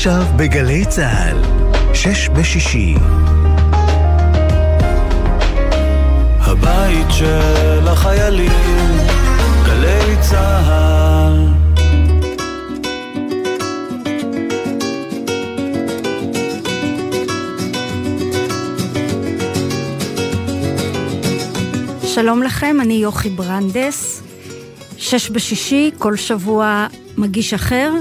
עכשיו בגלי צה"ל, שש בשישי. הבית של החיילים, גלי צה"ל. שלום לכם, אני יוכי ברנדס. שש בשישי, כל שבוע מגיש אחר,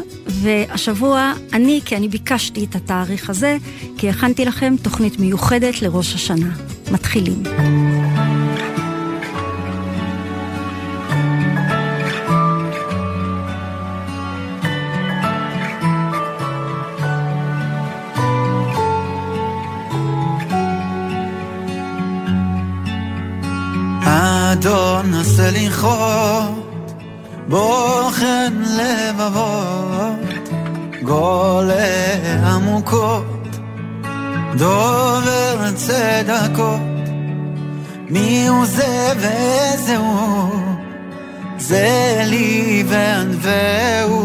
והשבוע אני, כי אני ביקשתי את התאריך הזה, כי הכנתי לכם תוכנית מיוחדת לראש השנה. מתחילים. האדון עשה לנחות בוחן לבבות גולה עמוקות דובר צדקות. מי הוא זה ואיזה הוא? זה לי וענווהו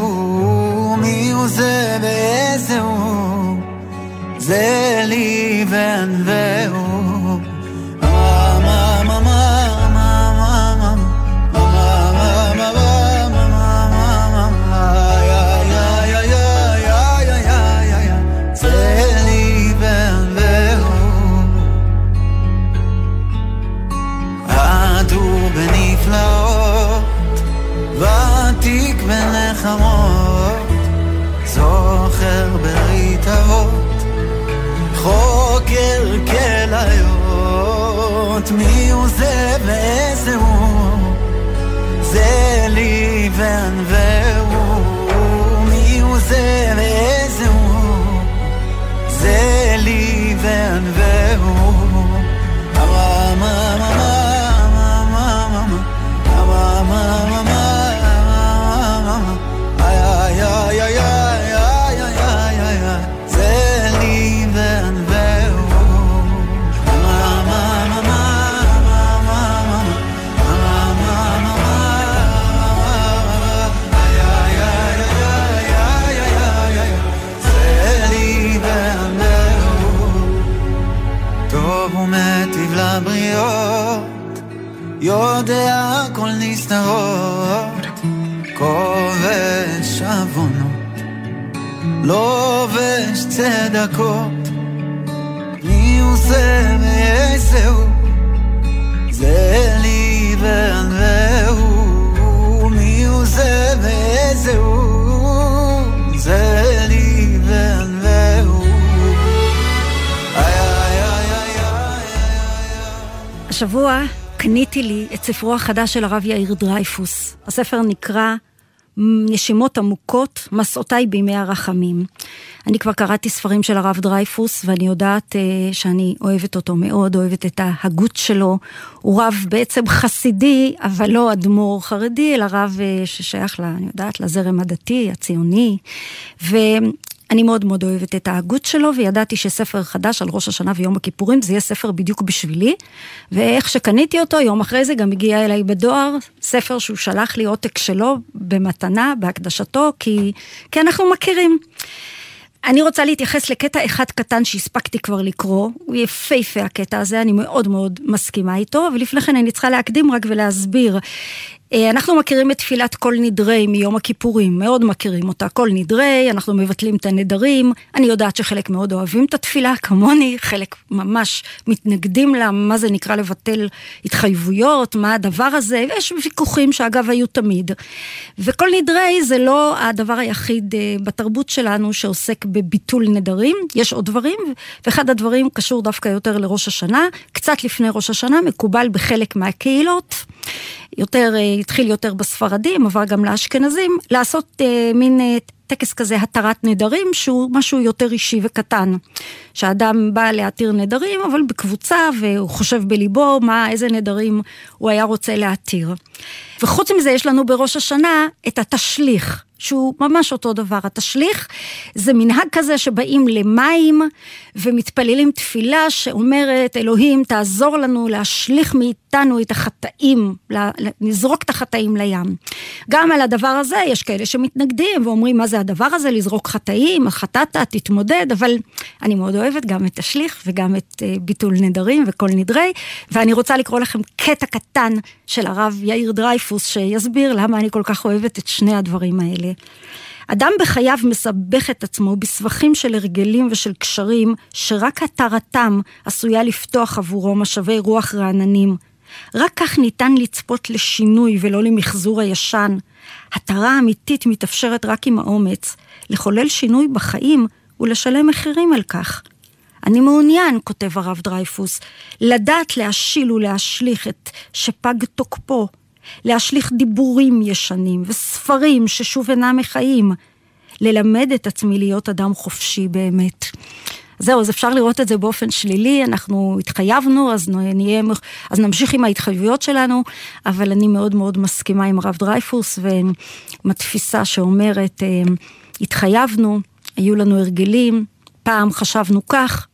מי הוא זה ואיזה הוא? זה לי וענווהו בנחמות, זוכר ברית אבות, חוקר כליות, מי הוא זה ואיזה הוא, זה לי וענווהו, יודע כל נסתרות, כובש עוונות, לובש צדקות, מי הוא זה ואיזה הוא, זה לי וענווהו, מי הוא זה ואיזה הוא, זה לי וענווהו. השבוע קניתי לי את ספרו החדש של הרב יאיר דרייפוס. הספר נקרא נשימות עמוקות, מסעותיי בימי הרחמים. אני כבר קראתי ספרים של הרב דרייפוס, ואני יודעת אה, שאני אוהבת אותו מאוד, אוהבת את ההגות שלו. הוא רב בעצם חסידי, אבל לא אדמו"ר חרדי, אלא רב אה, ששייך, לה, אני יודעת, לזרם הדתי, הציוני. ו... אני מאוד מאוד אוהבת את ההגות שלו, וידעתי שספר חדש על ראש השנה ויום הכיפורים, זה יהיה ספר בדיוק בשבילי. ואיך שקניתי אותו, יום אחרי זה גם הגיע אליי בדואר, ספר שהוא שלח לי עותק שלו במתנה, בהקדשתו, כי, כי אנחנו מכירים. אני רוצה להתייחס לקטע אחד קטן שהספקתי כבר לקרוא, הוא יפהפה הקטע הזה, אני מאוד מאוד מסכימה איתו, ולפני כן אני צריכה להקדים רק ולהסביר. אנחנו מכירים את תפילת כל נדרי מיום הכיפורים, מאוד מכירים אותה, כל נדרי, אנחנו מבטלים את הנדרים, אני יודעת שחלק מאוד אוהבים את התפילה, כמוני, חלק ממש מתנגדים לה, מה זה נקרא לבטל התחייבויות, מה הדבר הזה, ויש ויכוחים שאגב היו תמיד. וכל נדרי זה לא הדבר היחיד בתרבות שלנו שעוסק בביטול נדרים, יש עוד דברים, ואחד הדברים קשור דווקא יותר לראש השנה, קצת לפני ראש השנה, מקובל בחלק מהקהילות. יותר, התחיל יותר בספרדים, עבר גם לאשכנזים, לעשות אה, מין אה, טקס כזה התרת נדרים, שהוא משהו יותר אישי וקטן. שאדם בא להתיר נדרים, אבל בקבוצה, והוא חושב בליבו מה, איזה נדרים הוא היה רוצה להתיר. וחוץ מזה, יש לנו בראש השנה את התשליך. שהוא ממש אותו דבר. התשליך זה מנהג כזה שבאים למים ומתפללים תפילה שאומרת, אלוהים תעזור לנו להשליך מאיתנו את החטאים, לזרוק את החטאים לים. גם על הדבר הזה יש כאלה שמתנגדים ואומרים מה זה הדבר הזה, לזרוק חטאים, חטאת, תתמודד, אבל אני מאוד אוהבת גם את תשליך וגם את אה, ביטול נדרים וכל נדרי, ואני רוצה לקרוא לכם קטע קטן של הרב יאיר דרייפוס שיסביר למה אני כל כך אוהבת את שני הדברים האלה. אדם בחייו מסבך את עצמו בסבכים של הרגלים ושל קשרים, שרק התרתם עשויה לפתוח עבורו משאבי רוח רעננים. רק כך ניתן לצפות לשינוי ולא למחזור הישן. התרה אמיתית מתאפשרת רק עם האומץ. לחולל שינוי בחיים ולשלם מחירים על כך. אני מעוניין, כותב הרב דרייפוס, לדעת להשיל ולהשליך את שפג תוקפו, להשליך דיבורים ישנים וספרים ששוב אינם מחיים, ללמד את עצמי להיות אדם חופשי באמת. זהו, אז אפשר לראות את זה באופן שלילי, אנחנו התחייבנו, אז, נהיה, אז נמשיך עם ההתחייבויות שלנו, אבל אני מאוד מאוד מסכימה עם הרב דרייפוס ועם התפיסה שאומרת, אה, התחייבנו, היו לנו הרגלים, פעם חשבנו כך,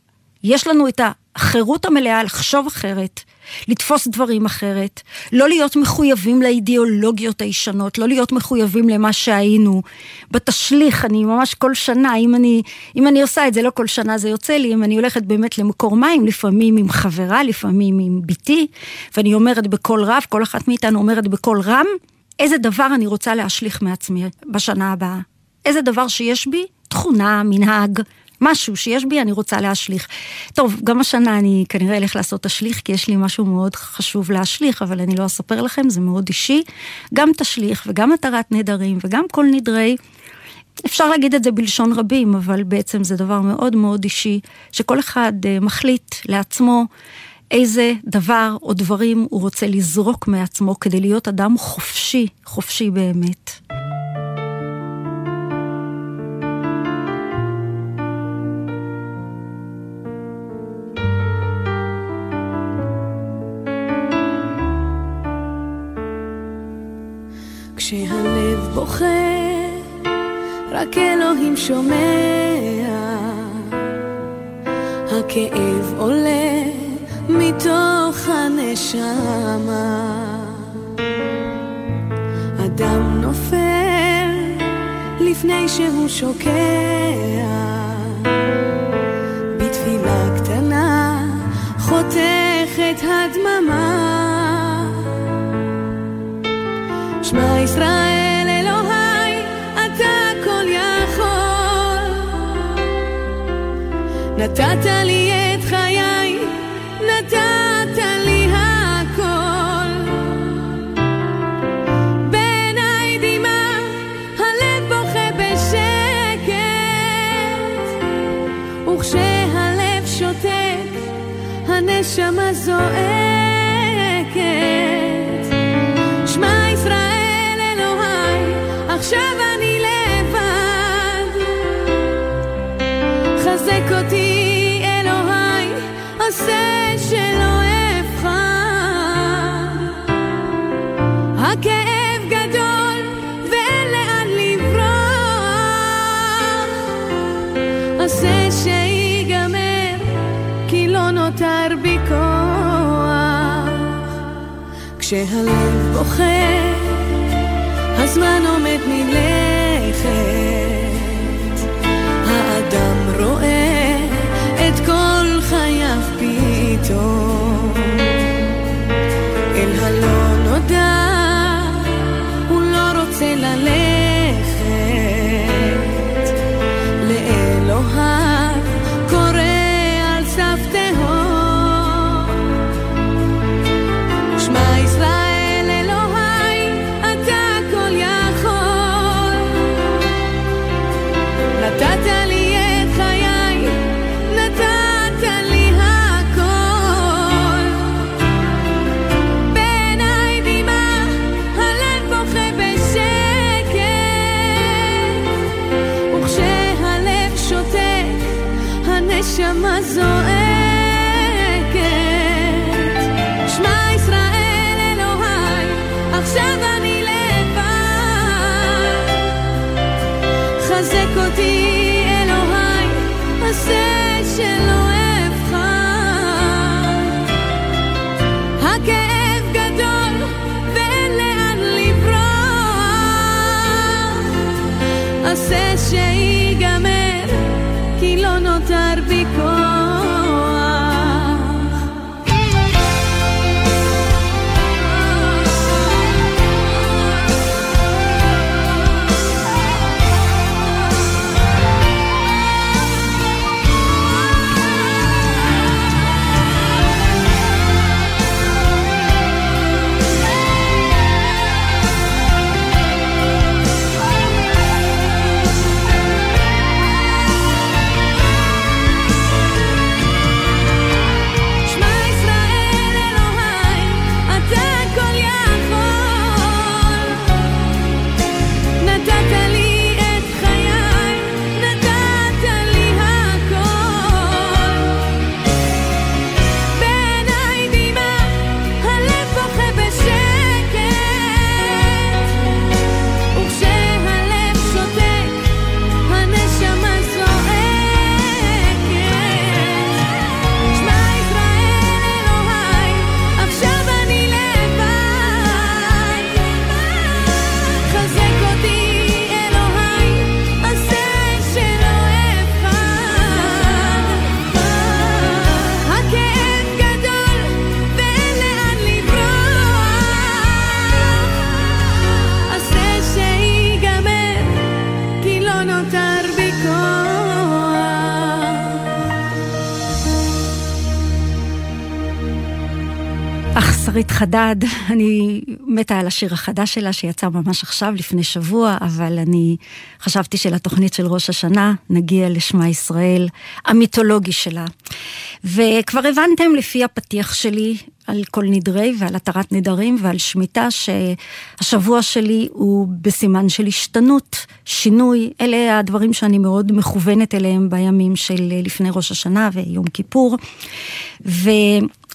יש לנו את החירות המלאה לחשוב אחרת, לתפוס דברים אחרת, לא להיות מחויבים לאידיאולוגיות הישנות, לא להיות מחויבים למה שהיינו. בתשליך, אני ממש כל שנה, אם אני, אם אני עושה את זה, לא כל שנה זה יוצא לי, אם אני הולכת באמת למקור מים, לפעמים עם חברה, לפעמים עם בתי, ואני אומרת בקול רב, כל אחת מאיתנו אומרת בקול רם, איזה דבר אני רוצה להשליך מעצמי בשנה הבאה. איזה דבר שיש בי, תכונה, מנהג, משהו שיש בי, אני רוצה להשליך. טוב, גם השנה אני כנראה אלך לעשות תשליך, כי יש לי משהו מאוד חשוב להשליך, אבל אני לא אספר לכם, זה מאוד אישי. גם תשליך וגם התרת נדרים וגם כל נדרי. אפשר להגיד את זה בלשון רבים, אבל בעצם זה דבר מאוד מאוד אישי, שכל אחד uh, מחליט לעצמו איזה דבר או דברים הוא רוצה לזרוק מעצמו כדי להיות אדם חופשי, חופשי באמת. בוכה, רק אלוהים שומע. הכאב עולה מתוך הנשמה. אדם נופל לפני שהוא שוקע. בתפילה קטנה חותכת הדממה. שמע ישראל נתת לי כשהלב בוכה הזמן עומד מלכת, estar bien. חדד, אני מתה על השיר החדש שלה שיצא ממש עכשיו, לפני שבוע, אבל אני חשבתי שלתוכנית של ראש השנה נגיע לשמע ישראל, המיתולוגי שלה. וכבר הבנתם לפי הפתיח שלי על כל נדרי ועל התרת נדרים ועל שמיטה שהשבוע שלי הוא בסימן של השתנות, שינוי, אלה הדברים שאני מאוד מכוונת אליהם בימים של לפני ראש השנה ויום כיפור.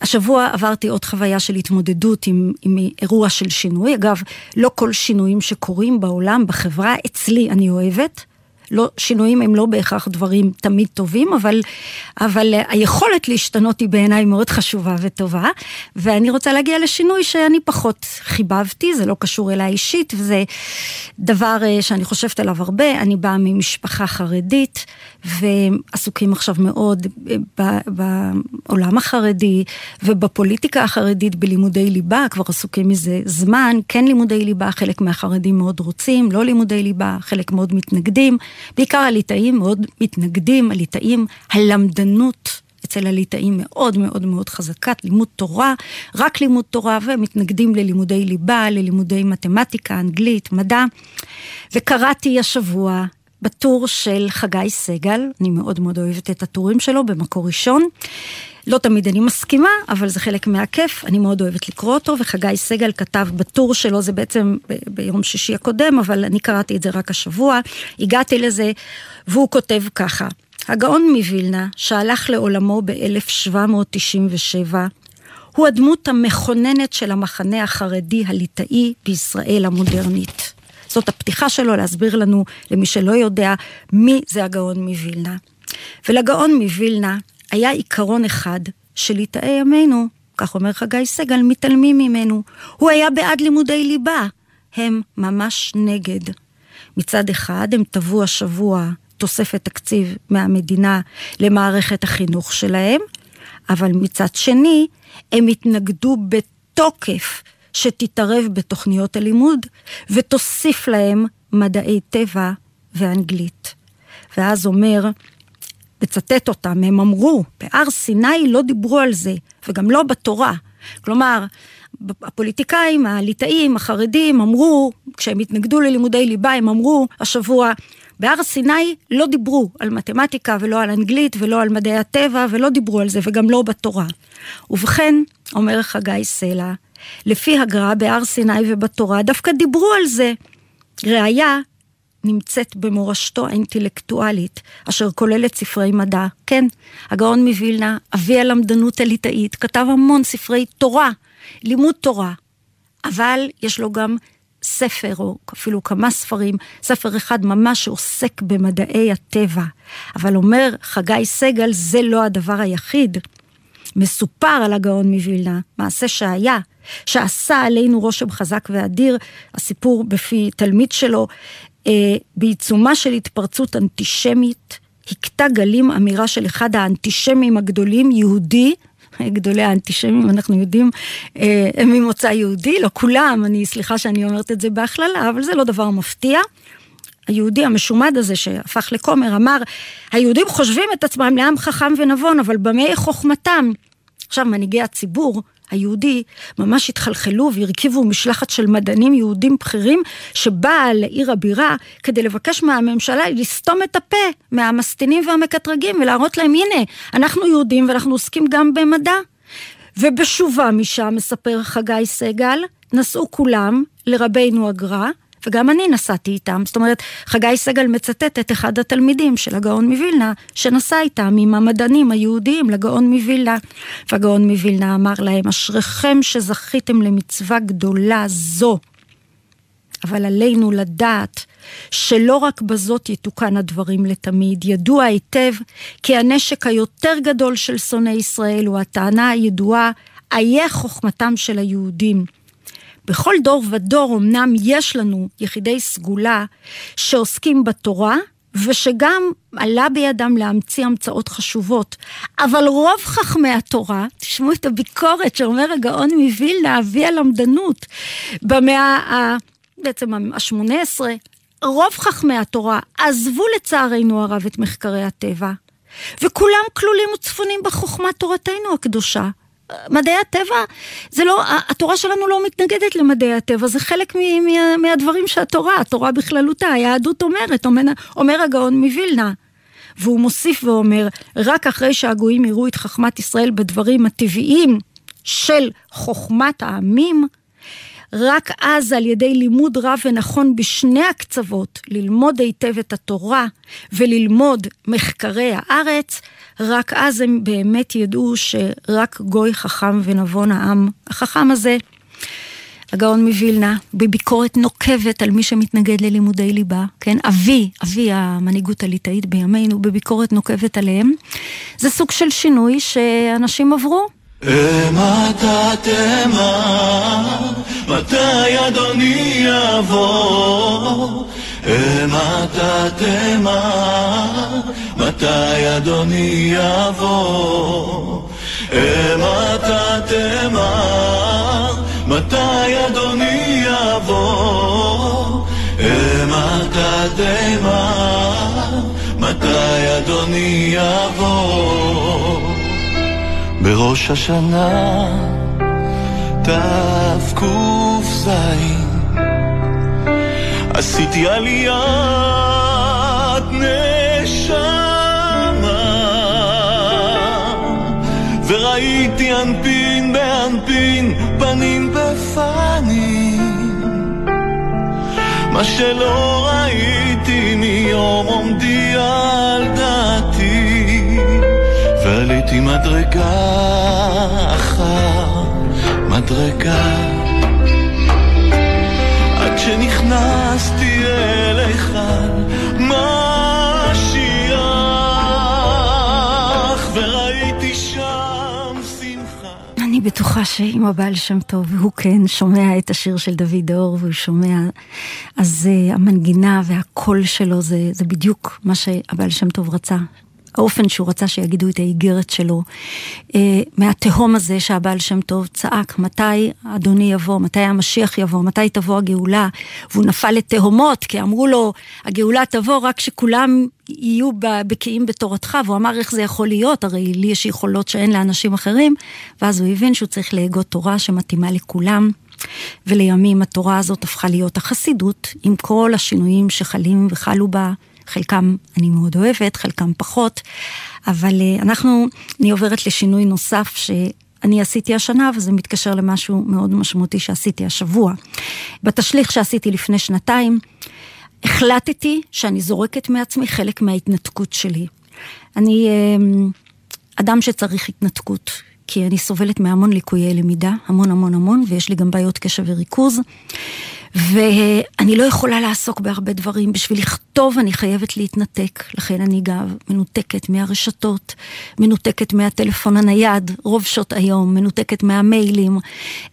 והשבוע עברתי עוד חוויה של התמודדות עם, עם אירוע של שינוי. אגב, לא כל שינויים שקורים בעולם, בחברה, אצלי אני אוהבת. לא, שינויים הם לא בהכרח דברים תמיד טובים, אבל, אבל היכולת להשתנות היא בעיניי מאוד חשובה וטובה, ואני רוצה להגיע לשינוי שאני פחות חיבבתי, זה לא קשור אליי אישית, וזה דבר אה, שאני חושבת עליו הרבה, אני באה ממשפחה חרדית, ועסוקים עכשיו מאוד בעולם החרדי ובפוליטיקה החרדית בלימודי ליבה, כבר עסוקים מזה זמן, כן לימודי ליבה, חלק מהחרדים מאוד רוצים, לא לימודי ליבה, חלק מאוד מתנגדים. בעיקר הליטאים מאוד מתנגדים, הליטאים, הלמדנות אצל הליטאים מאוד מאוד מאוד חזקה, לימוד תורה, רק לימוד תורה, ומתנגדים ללימודי ליבה, ללימודי מתמטיקה, אנגלית, מדע. וקראתי השבוע בטור של חגי סגל, אני מאוד מאוד אוהבת את הטורים שלו במקור ראשון. לא תמיד אני מסכימה, אבל זה חלק מהכיף, אני מאוד אוהבת לקרוא אותו, וחגי סגל כתב בטור שלו, זה בעצם ב- ביום שישי הקודם, אבל אני קראתי את זה רק השבוע, הגעתי לזה, והוא כותב ככה: הגאון מווילנה, שהלך לעולמו ב-1797, הוא הדמות המכוננת של המחנה החרדי הליטאי בישראל המודרנית. זאת הפתיחה שלו להסביר לנו, למי שלא יודע, מי זה הגאון מווילנה. ולגאון מווילנה היה עיקרון אחד שליטאי ימינו, כך אומר חגי סגל, מתעלמים ממנו. הוא היה בעד לימודי ליבה, הם ממש נגד. מצד אחד הם תבעו השבוע תוספת תקציב מהמדינה למערכת החינוך שלהם, אבל מצד שני הם התנגדו בתוקף שתתערב בתוכניות הלימוד ותוסיף להם מדעי טבע ואנגלית. ואז אומר מצטט אותם, הם אמרו, בהר סיני לא דיברו על זה, וגם לא בתורה. כלומר, הפוליטיקאים, הליטאים, החרדים, אמרו, כשהם התנגדו ללימודי ליבה, הם אמרו השבוע, בהר סיני לא דיברו על מתמטיקה ולא על אנגלית ולא על מדעי הטבע ולא דיברו על זה וגם לא בתורה. ובכן, אומר חגי סלע, לפי הגר"א בהר סיני ובתורה דווקא דיברו על זה. ראיה, נמצאת במורשתו האינטלקטואלית, אשר כוללת ספרי מדע. כן, הגאון מווילנה, אבי הלמדנות הליטאית, כתב המון ספרי תורה, לימוד תורה, אבל יש לו גם ספר, או אפילו כמה ספרים, ספר אחד ממש שעוסק במדעי הטבע. אבל אומר חגי סגל, זה לא הדבר היחיד. מסופר על הגאון מווילנה, מעשה שהיה, שעשה עלינו רושם חזק ואדיר, הסיפור בפי תלמיד שלו, אה, בעיצומה של התפרצות אנטישמית, הכתה גלים אמירה של אחד האנטישמים הגדולים, יהודי, גדולי האנטישמים, אנחנו יודעים, אה, הם ממוצא יהודי, לא כולם, אני סליחה שאני אומרת את זה בהכללה, אבל זה לא דבר מפתיע. היהודי המשומד הזה שהפך לכומר אמר, היהודים חושבים את עצמם לעם חכם ונבון, אבל במה חוכמתם? עכשיו מנהיגי הציבור היהודי ממש התחלחלו והרכיבו משלחת של מדענים יהודים בכירים שבאה לעיר הבירה כדי לבקש מהממשלה לסתום את הפה מהמסטינים והמקטרגים ולהראות להם הנה אנחנו יהודים ואנחנו עוסקים גם במדע. ובשובה משם, מספר חגי סגל, נסעו כולם לרבינו הגר"א וגם אני נסעתי איתם. זאת אומרת, חגי סגל מצטט את אחד התלמידים של הגאון מווילנה, שנסע איתם עם המדענים היהודיים לגאון מווילנה. והגאון מווילנה אמר להם, אשריכם שזכיתם למצווה גדולה זו. אבל עלינו לדעת שלא רק בזאת יתוקן הדברים לתמיד, ידוע היטב כי הנשק היותר גדול של שונאי ישראל הוא הטענה הידועה, איה חוכמתם של היהודים. בכל דור ודור אמנם יש לנו יחידי סגולה שעוסקים בתורה, ושגם עלה בידם להמציא המצאות חשובות. אבל רוב חכמי התורה, תשמעו את הביקורת שאומר הגאון מווילנה, אבי הלמדנות, במאה ה... בעצם ה-18, רוב חכמי התורה עזבו לצערנו הרב את מחקרי הטבע, וכולם כלולים וצפונים בחוכמת תורתנו הקדושה. מדעי הטבע, זה לא, התורה שלנו לא מתנגדת למדעי הטבע, זה חלק מ, מה, מהדברים שהתורה, התורה בכללותה, היהדות אומרת, אומר, אומר הגאון מווילנה. והוא מוסיף ואומר, רק אחרי שהגויים יראו את חכמת ישראל בדברים הטבעיים של חוכמת העמים, רק אז על ידי לימוד רב ונכון בשני הקצוות, ללמוד היטב את התורה וללמוד מחקרי הארץ, רק אז הם באמת ידעו שרק גוי חכם ונבון העם. החכם הזה, הגאון מווילנה, בביקורת נוקבת על מי שמתנגד ללימודי ליבה, כן, אבי, אבי המנהיגות הליטאית בימינו, בביקורת נוקבת עליהם. זה סוג של שינוי שאנשים עברו. אמתה תמה, מתי אדוני יבוא? אמתה תמה, מתי אדוני יבוא? אמתה תמה, מתי אדוני יבוא? אמתה תמה, מתי אדוני יבוא? בראש השנה תק"ז עשיתי עליית נשמה וראיתי אנפין באנפין פנים בפנים. מה שלא ראיתי מיום עומדי על דעתי ועליתי מדרגה אחר מדרגה שנכנסתי אל היכל משיח וראיתי שם שמחה. אני בטוחה שאם הבעל שם טוב, והוא כן שומע את השיר של דוד דור, והוא שומע, אז uh, המנגינה והקול שלו זה, זה בדיוק מה שהבעל שם טוב רצה, האופן שהוא רצה שיגידו את האיגרת שלו, אה, מהתהום הזה שהבעל שם טוב צעק, מתי אדוני יבוא, מתי המשיח יבוא, מתי תבוא הגאולה, והוא נפל לתהומות, כי אמרו לו, הגאולה תבוא רק כשכולם יהיו בקיאים בתורתך, והוא אמר איך זה יכול להיות, הרי לי יש יכולות שאין לאנשים אחרים, ואז הוא הבין שהוא צריך להגות תורה שמתאימה לכולם. ולימים התורה הזאת הפכה להיות החסידות, עם כל השינויים שחלים וחלו בה חלקם אני מאוד אוהבת, חלקם פחות, אבל אה, אנחנו, אני עוברת לשינוי נוסף שאני עשיתי השנה, וזה מתקשר למשהו מאוד משמעותי שעשיתי השבוע. בתשליך שעשיתי לפני שנתיים, החלטתי שאני זורקת מעצמי חלק מההתנתקות שלי. אני אה, אדם שצריך התנתקות. כי אני סובלת מהמון ליקויי למידה, המון המון המון, ויש לי גם בעיות קשב וריכוז. ואני לא יכולה לעסוק בהרבה דברים. בשביל לכתוב אני חייבת להתנתק, לכן אני גם מנותקת מהרשתות, מנותקת מהטלפון הנייד, רוב שעות היום, מנותקת מהמיילים,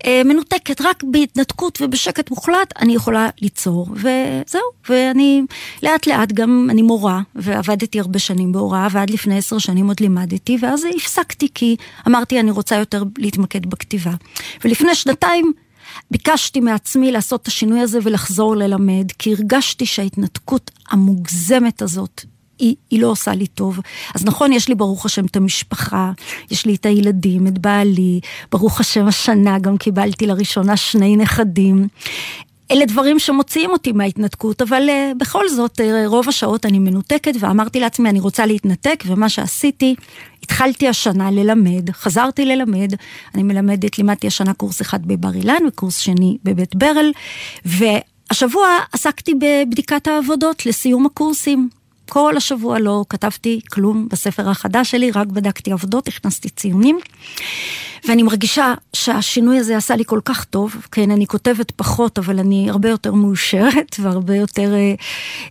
אה, מנותקת רק בהתנתקות ובשקט מוחלט אני יכולה ליצור, וזהו, ואני לאט לאט גם, אני מורה, ועבדתי הרבה שנים בהוראה, ועד לפני עשר שנים עוד לימדתי, ואז הפסקתי כי אמרתי אני רוצה יותר להתמקד בכתיבה. ולפני שנתיים ביקשתי מעצמי לעשות את השינוי הזה ולחזור ללמד, כי הרגשתי שההתנתקות המוגזמת הזאת היא, היא לא עושה לי טוב. אז נכון, יש לי ברוך השם את המשפחה, יש לי את הילדים, את בעלי, ברוך השם השנה גם קיבלתי לראשונה שני נכדים. אלה דברים שמוציאים אותי מההתנתקות, אבל uh, בכל זאת, uh, רוב השעות אני מנותקת, ואמרתי לעצמי, אני רוצה להתנתק, ומה שעשיתי, התחלתי השנה ללמד, חזרתי ללמד, אני מלמדת, לימדתי השנה קורס אחד בבר אילן וקורס שני בבית ברל, והשבוע עסקתי בבדיקת העבודות לסיום הקורסים. כל השבוע לא כתבתי כלום בספר החדש שלי, רק בדקתי עבודות, הכנסתי ציונים. ואני מרגישה שהשינוי הזה עשה לי כל כך טוב, כן, אני כותבת פחות, אבל אני הרבה יותר מאושרת והרבה יותר אה,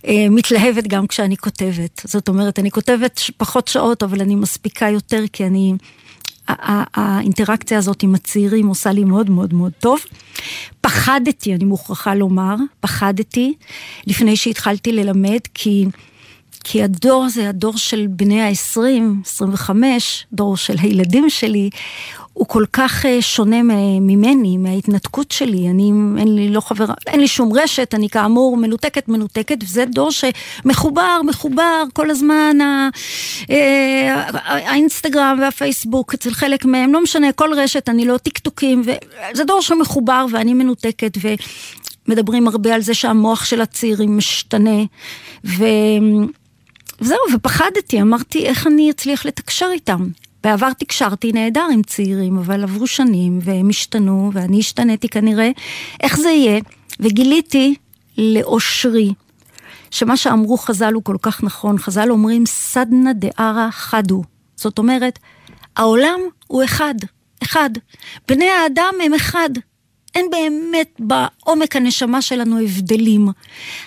אה, מתלהבת גם כשאני כותבת. זאת אומרת, אני כותבת פחות שעות, אבל אני מספיקה יותר כי אני... האינטראקציה הזאת עם הצעירים עושה לי מאוד מאוד מאוד טוב. פחדתי, אני מוכרחה לומר, פחדתי לפני שהתחלתי ללמד, כי כי הדור הזה, הדור של בני ה-20, 25, דור של הילדים שלי, הוא כל כך אה, שונה ממני, מההתנתקות שלי. אני, אין לי לא חברה, אין לי שום רשת, אני כאמור מנותקת, מנותקת, וזה דור שמחובר, מחובר כל הזמן, אה, האינסטגרם והפייסבוק אצל חלק מהם, לא משנה, כל רשת, אני לא טיקטוקים, זה דור שמחובר ואני מנותקת, ומדברים הרבה על זה שהמוח של הצעירים משתנה, ו... וזהו, ופחדתי, אמרתי, איך אני אצליח לתקשר איתם? בעבר תקשרתי נהדר עם צעירים, אבל עברו שנים והם השתנו, ואני השתניתי כנראה. איך זה יהיה? וגיליתי לאושרי, שמה שאמרו חז"ל הוא כל כך נכון. חז"ל אומרים סדנא דערא חדו. זאת אומרת, העולם הוא אחד, אחד. בני האדם הם אחד. אין באמת בעומק הנשמה שלנו הבדלים.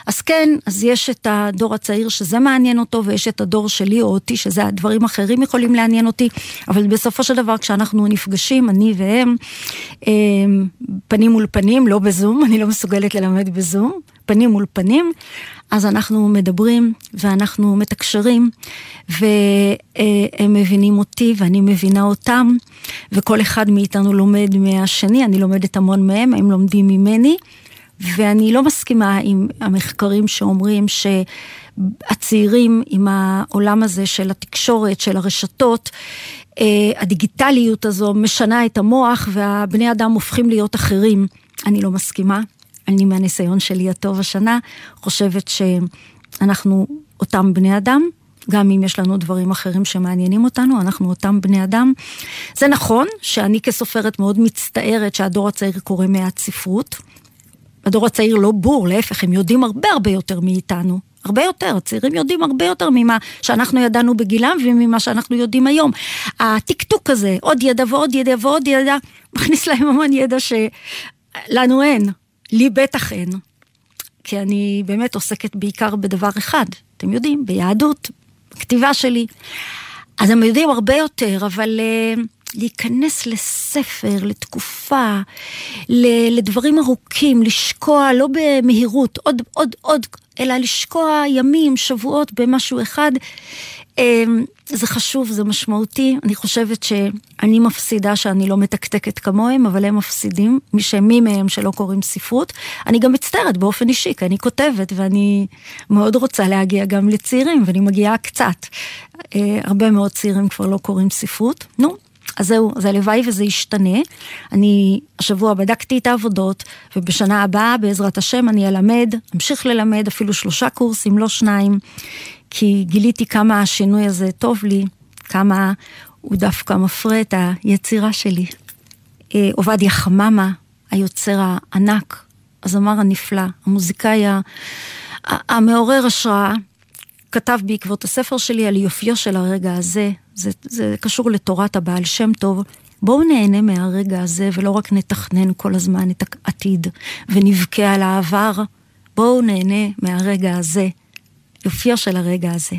אז כן, אז יש את הדור הצעיר שזה מעניין אותו, ויש את הדור שלי או אותי, שזה הדברים אחרים יכולים לעניין אותי, אבל בסופו של דבר כשאנחנו נפגשים, אני והם, אמ, פנים מול פנים, לא בזום, אני לא מסוגלת ללמד בזום, פנים מול פנים, אז אנחנו מדברים ואנחנו מתקשרים, והם מבינים אותי ואני מבינה אותם, וכל אחד מאיתנו לומד מהשני, אני לומדת המון מהם, הם לומדים ממני, ואני לא מסכימה עם המחקרים שאומרים שהצעירים עם העולם הזה של התקשורת, של הרשתות, אה, הדיגיטליות הזו משנה את המוח והבני אדם הופכים להיות אחרים. אני לא מסכימה. אני מהניסיון שלי הטוב השנה, חושבת שאנחנו אותם בני אדם, גם אם יש לנו דברים אחרים שמעניינים אותנו, אנחנו אותם בני אדם. זה נכון שאני כסופרת מאוד מצטערת שהדור הצעיר קורא מעט ספרות. הדור הצעיר לא בור, להפך, הם יודעים הרבה הרבה יותר מאיתנו. הרבה יותר, הצעירים יודעים הרבה יותר ממה שאנחנו ידענו בגילם וממה שאנחנו יודעים היום. הטקטוק הזה, עוד ידע ועוד ידע ועוד ידע, מכניס להם המון ידע שלנו אין. לי בטח אין, כי אני באמת עוסקת בעיקר בדבר אחד, אתם יודעים, ביהדות, בכתיבה שלי. אז הם יודעים הרבה יותר, אבל uh, להיכנס לספר, לתקופה, לדברים ארוכים, לשקוע לא במהירות, עוד, עוד, עוד, אלא לשקוע ימים, שבועות במשהו אחד, זה חשוב, זה משמעותי. אני חושבת שאני מפסידה שאני לא מתקתקת כמוהם, אבל הם מפסידים, מי שמי מהם שלא קוראים ספרות. אני גם מצטערת באופן אישי, כי אני כותבת ואני מאוד רוצה להגיע גם לצעירים, ואני מגיעה קצת. אה, הרבה מאוד צעירים כבר לא קוראים ספרות. נו, אז זהו, אז הלוואי וזה ישתנה. אני השבוע בדקתי את העבודות, ובשנה הבאה, בעזרת השם, אני אלמד, אמשיך ללמד אפילו שלושה קורסים, לא שניים. כי גיליתי כמה השינוי הזה טוב לי, כמה הוא דווקא מפרה את היצירה שלי. אה, עובדיה חממה, היוצר הענק, הזמר הנפלא, המוזיקאי המעורר השראה, כתב בעקבות הספר שלי על יופיו של הרגע הזה, זה, זה קשור לתורת הבעל שם טוב. בואו נהנה מהרגע הזה ולא רק נתכנן כל הזמן את העתיד ונבכה על העבר. בואו נהנה מהרגע הזה. יופיו של הרגע הזה.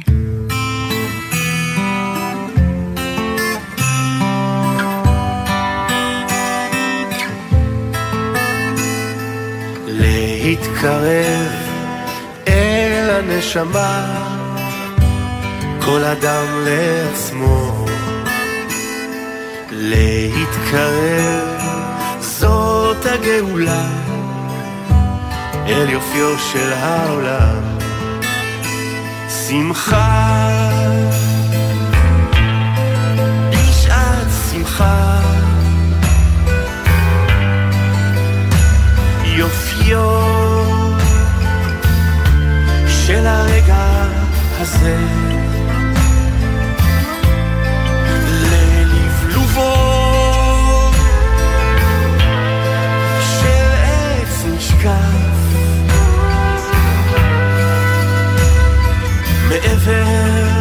להתקרב אל הנשמה, כל אדם לעצמו. להתקרב, זאת הגאולה, אל יופיו של העולם. שמחה, בשעת שמחה, יופיו של הרגע הזה, מעבר,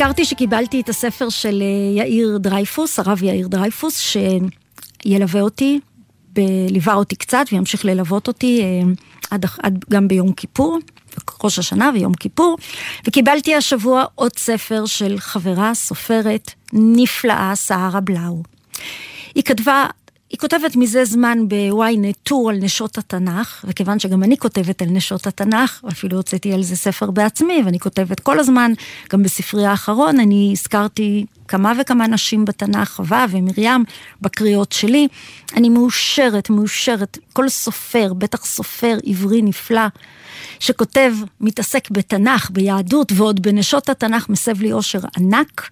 הזכרתי שקיבלתי את הספר של אה, יאיר דרייפוס, הרב יאיר דרייפוס, שילווה אותי, ליווה אותי קצת וימשיך ללוות אותי אה, עד, עד גם ביום כיפור, ראש השנה ויום כיפור, וקיבלתי השבוע עוד ספר של חברה, סופרת נפלאה, שרה בלאו. היא כתבה היא כותבת מזה זמן בוויינט טור על נשות התנ"ך, וכיוון שגם אני כותבת על נשות התנ"ך, אפילו הוצאתי על זה ספר בעצמי, ואני כותבת כל הזמן, גם בספרי האחרון, אני הזכרתי כמה וכמה נשים בתנ"ך, חווה ומרים, בקריאות שלי. אני מאושרת, מאושרת, כל סופר, בטח סופר עברי נפלא, שכותב, מתעסק בתנ"ך, ביהדות, ועוד בנשות התנ"ך מסב לי אושר ענק,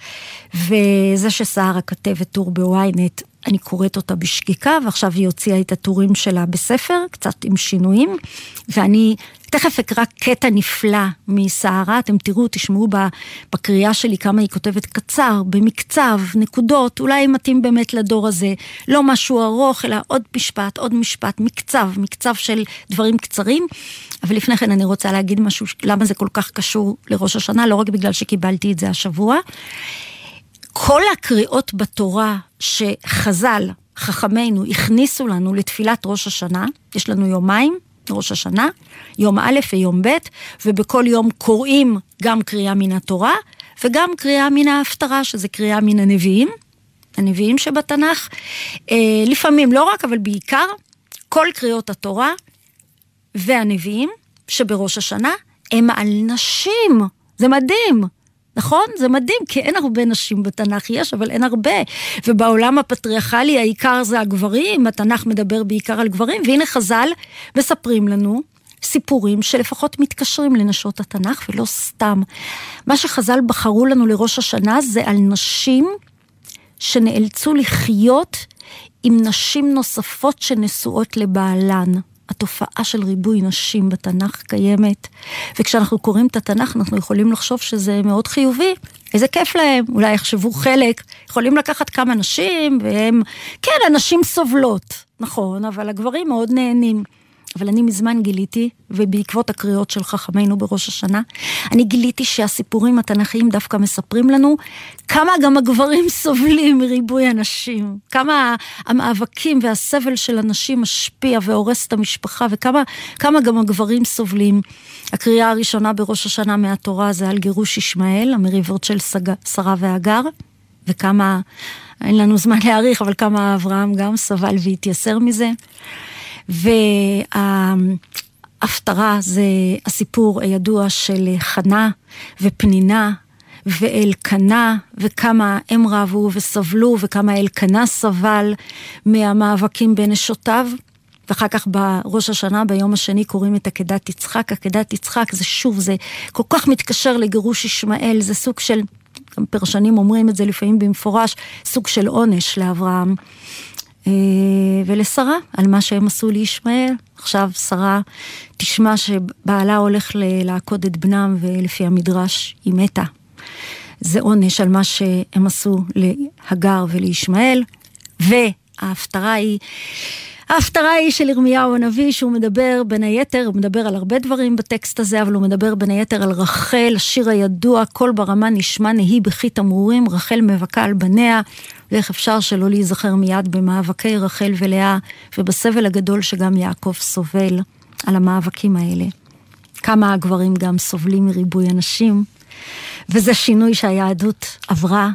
וזה שסערה כתבת טור בוויינט, אני קוראת אותה בשקיקה, ועכשיו היא הוציאה את הטורים שלה בספר, קצת עם שינויים, ואני תכף אקרא קטע נפלא מסערה, אתם תראו, תשמעו בקריאה שלי כמה היא כותבת קצר, במקצב, נקודות, אולי מתאים באמת לדור הזה, לא משהו ארוך, אלא עוד משפט, עוד משפט, מקצב, מקצב של דברים קצרים. אבל לפני כן אני רוצה להגיד משהו, למה זה כל כך קשור לראש השנה, לא רק בגלל שקיבלתי את זה השבוע. כל הקריאות בתורה שחז"ל, חכמינו, הכניסו לנו לתפילת ראש השנה, יש לנו יומיים, ראש השנה, יום א' ויום ב', ובכל יום קוראים גם קריאה מן התורה, וגם קריאה מן ההפטרה, שזה קריאה מן הנביאים, הנביאים שבתנ"ך. אה, לפעמים, לא רק, אבל בעיקר, כל קריאות התורה והנביאים שבראש השנה הם על נשים. זה מדהים. נכון? זה מדהים, כי אין הרבה נשים בתנ"ך, יש, אבל אין הרבה. ובעולם הפטריארכלי העיקר זה הגברים, התנ"ך מדבר בעיקר על גברים, והנה חז"ל מספרים לנו סיפורים שלפחות מתקשרים לנשות התנ"ך, ולא סתם. מה שחז"ל בחרו לנו לראש השנה זה על נשים שנאלצו לחיות עם נשים נוספות שנשואות לבעלן. התופעה של ריבוי נשים בתנ"ך קיימת, וכשאנחנו קוראים את התנ"ך אנחנו יכולים לחשוב שזה מאוד חיובי, איזה כיף להם, אולי יחשבו חלק, יכולים לקחת כמה נשים, והם, כן, הנשים סובלות, נכון, אבל הגברים מאוד נהנים. אבל אני מזמן גיליתי, ובעקבות הקריאות של חכמינו בראש השנה, אני גיליתי שהסיפורים התנ"כיים דווקא מספרים לנו כמה גם הגברים סובלים מריבוי הנשים, כמה המאבקים והסבל של הנשים משפיע והורס את המשפחה, וכמה גם הגברים סובלים. הקריאה הראשונה בראש השנה מהתורה זה על גירוש ישמעאל, המריבות של. שרה והגר, וכמה, אין לנו זמן להעריך, אבל כמה אברהם גם סבל והתייסר מזה. וההפטרה זה הסיפור הידוע של חנה ופנינה ואלקנה, וכמה הם רבו וסבלו, וכמה אלקנה סבל מהמאבקים בנשותיו. ואחר כך בראש השנה, ביום השני, קוראים את עקדת יצחק. עקדת יצחק זה שוב, זה כל כך מתקשר לגירוש ישמעאל, זה סוג של, גם פרשנים אומרים את זה לפעמים במפורש, סוג של עונש לאברהם. אה, ולשרה על מה שהם עשו לישמעאל. עכשיו שרה תשמע שבעלה הולך לעקוד את בנם ולפי המדרש היא מתה. זה עונש על מה שהם עשו להגר ולישמעאל, וההפטרה היא... ההפטרה היא של ירמיהו הנביא, שהוא מדבר בין היתר, הוא מדבר על הרבה דברים בטקסט הזה, אבל הוא מדבר בין היתר על רחל, השיר הידוע, קול ברמה נשמע נהי בכי תמרורים, רחל מבכה על בניה, ואיך אפשר שלא להיזכר מיד במאבקי רחל ולאה, ובסבל הגדול שגם יעקב סובל על המאבקים האלה. כמה הגברים גם סובלים מריבוי הנשים, וזה שינוי שהיהדות עברה,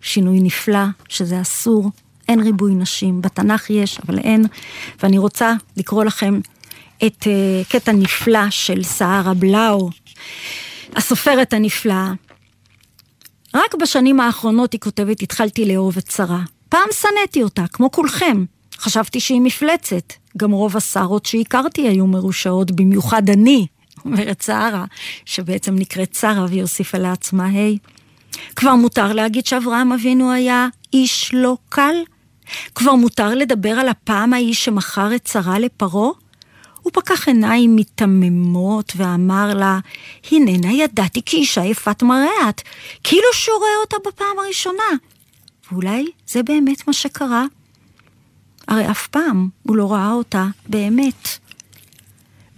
שינוי נפלא, שזה אסור, אין ריבוי נשים, בתנ"ך יש, אבל אין. ואני רוצה לקרוא לכם את uh, קטע נפלא של סערה בלאו, הסופרת הנפלאה. רק בשנים האחרונות, היא כותבת, התחלתי לאהוב את שרה. פעם שנאתי אותה, כמו כולכם. חשבתי שהיא מפלצת. גם רוב השערות שהכרתי היו מרושעות, במיוחד אני, אומרת שרה, שבעצם נקראת שרה והיא הוסיפה לעצמה ה'. כבר מותר להגיד שאברהם אבינו היה איש לא קל? כבר מותר לדבר על הפעם ההיא שמכר את שרה לפרעה? הוא פקח עיניים מיתממות ואמר לה, הננה ידעתי כי אישה יפת מראה את, כאילו שהוא רואה אותה בפעם הראשונה. ואולי זה באמת מה שקרה. הרי אף פעם הוא לא ראה אותה באמת.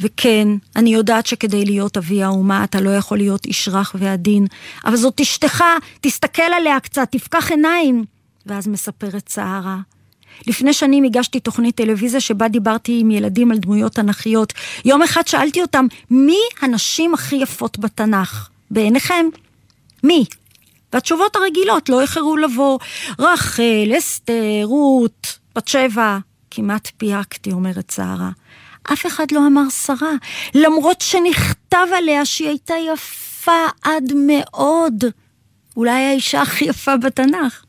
וכן, אני יודעת שכדי להיות אבי האומה אתה לא יכול להיות איש רך ועדין, אבל זאת אשתך, תסתכל עליה קצת, תפקח עיניים. ואז מספרת סערה. לפני שנים הגשתי תוכנית טלוויזיה שבה דיברתי עם ילדים על דמויות תנכיות. יום אחד שאלתי אותם, מי הנשים הכי יפות בתנ"ך? בעיניכם? מי? והתשובות הרגילות לא איחרו לבוא. רחל, אסתר, רות, בת שבע. כמעט פייקתי, אומרת שרה. אף אחד לא אמר שרה, למרות שנכתב עליה שהיא הייתה יפה עד מאוד. אולי האישה הכי יפה בתנ"ך.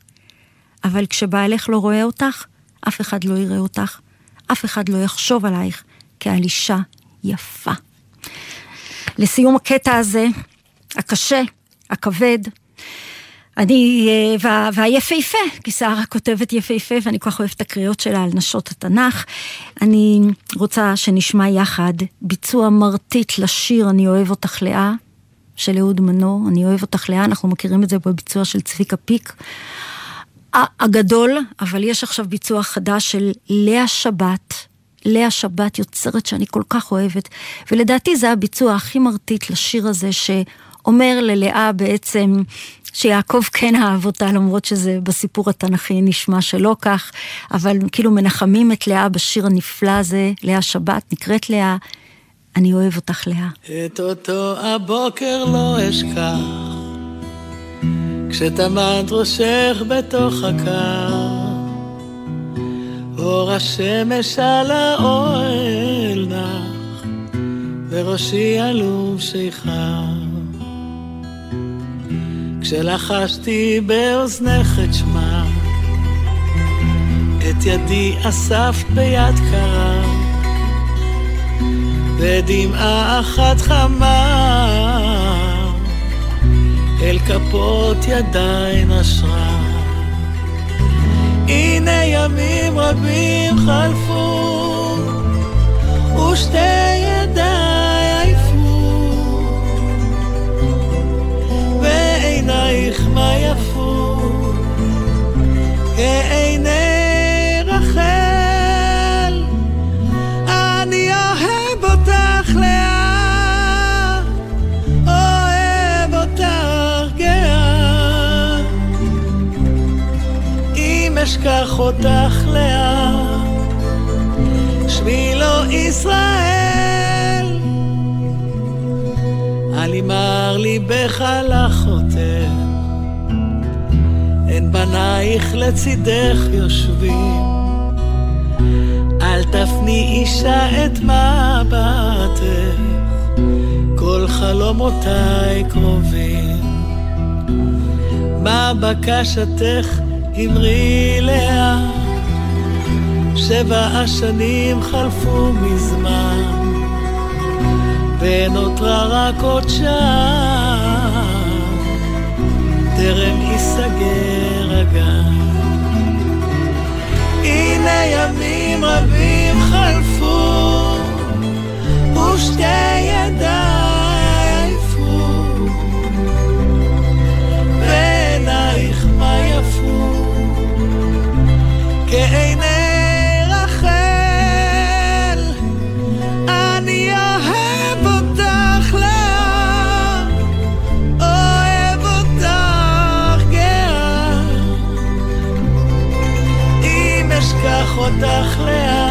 אבל כשבעלך לא רואה אותך, אף אחד לא יראה אותך, אף אחד לא יחשוב עלייך כעל אישה יפה. לסיום הקטע הזה, הקשה, הכבד, אני, אה, וה, והיפהפה, כי שרה כותבת יפהפה ואני כל כך אוהבת את הקריאות שלה על נשות התנ"ך. אני רוצה שנשמע יחד ביצוע מרטיט לשיר "אני אוהב אותך לאה" של אהוד מנור, "אני אוהב אותך לאה", אנחנו מכירים את זה בביצוע של צביקה פיק. הגדול, אבל יש עכשיו ביצוע חדש של לאה שבת. לאה שבת יוצרת שאני כל כך אוהבת, ולדעתי זה הביצוע הכי מרטיט לשיר הזה, שאומר ללאה בעצם שיעקב כן אהב אותה, למרות שזה בסיפור התנ"כי נשמע שלא כך, אבל כאילו מנחמים את לאה בשיר הנפלא הזה, לאה שבת, נקראת לאה, אני אוהב אותך לאה. את אותו הבוקר לא אשכח, כשטמנת ראשך בתוך הקר, אור השמש על האוהל נח, וראשי עלום שיכר. כשלחשתי באוזנך את שמה, את ידי אספת ביד קרה, ודמעה אחת חמה, אל כפות ידיי נשרה. הנה ימים רבים חלפו, אותך לאה, שמי לא ישראל. על ימר ליבך לחותם, אין בנייך לצידך יושבים. אל תפני אישה את מבטך, כל חלומותיי קרובים. מה בקשתך אמרי לאה, שבע השנים חלפו מזמן, ונותרה רק עוד שעה, טרם ייסגר הגן. הנה ימים רבים חלפו, ושתי ידיי אותך לאה,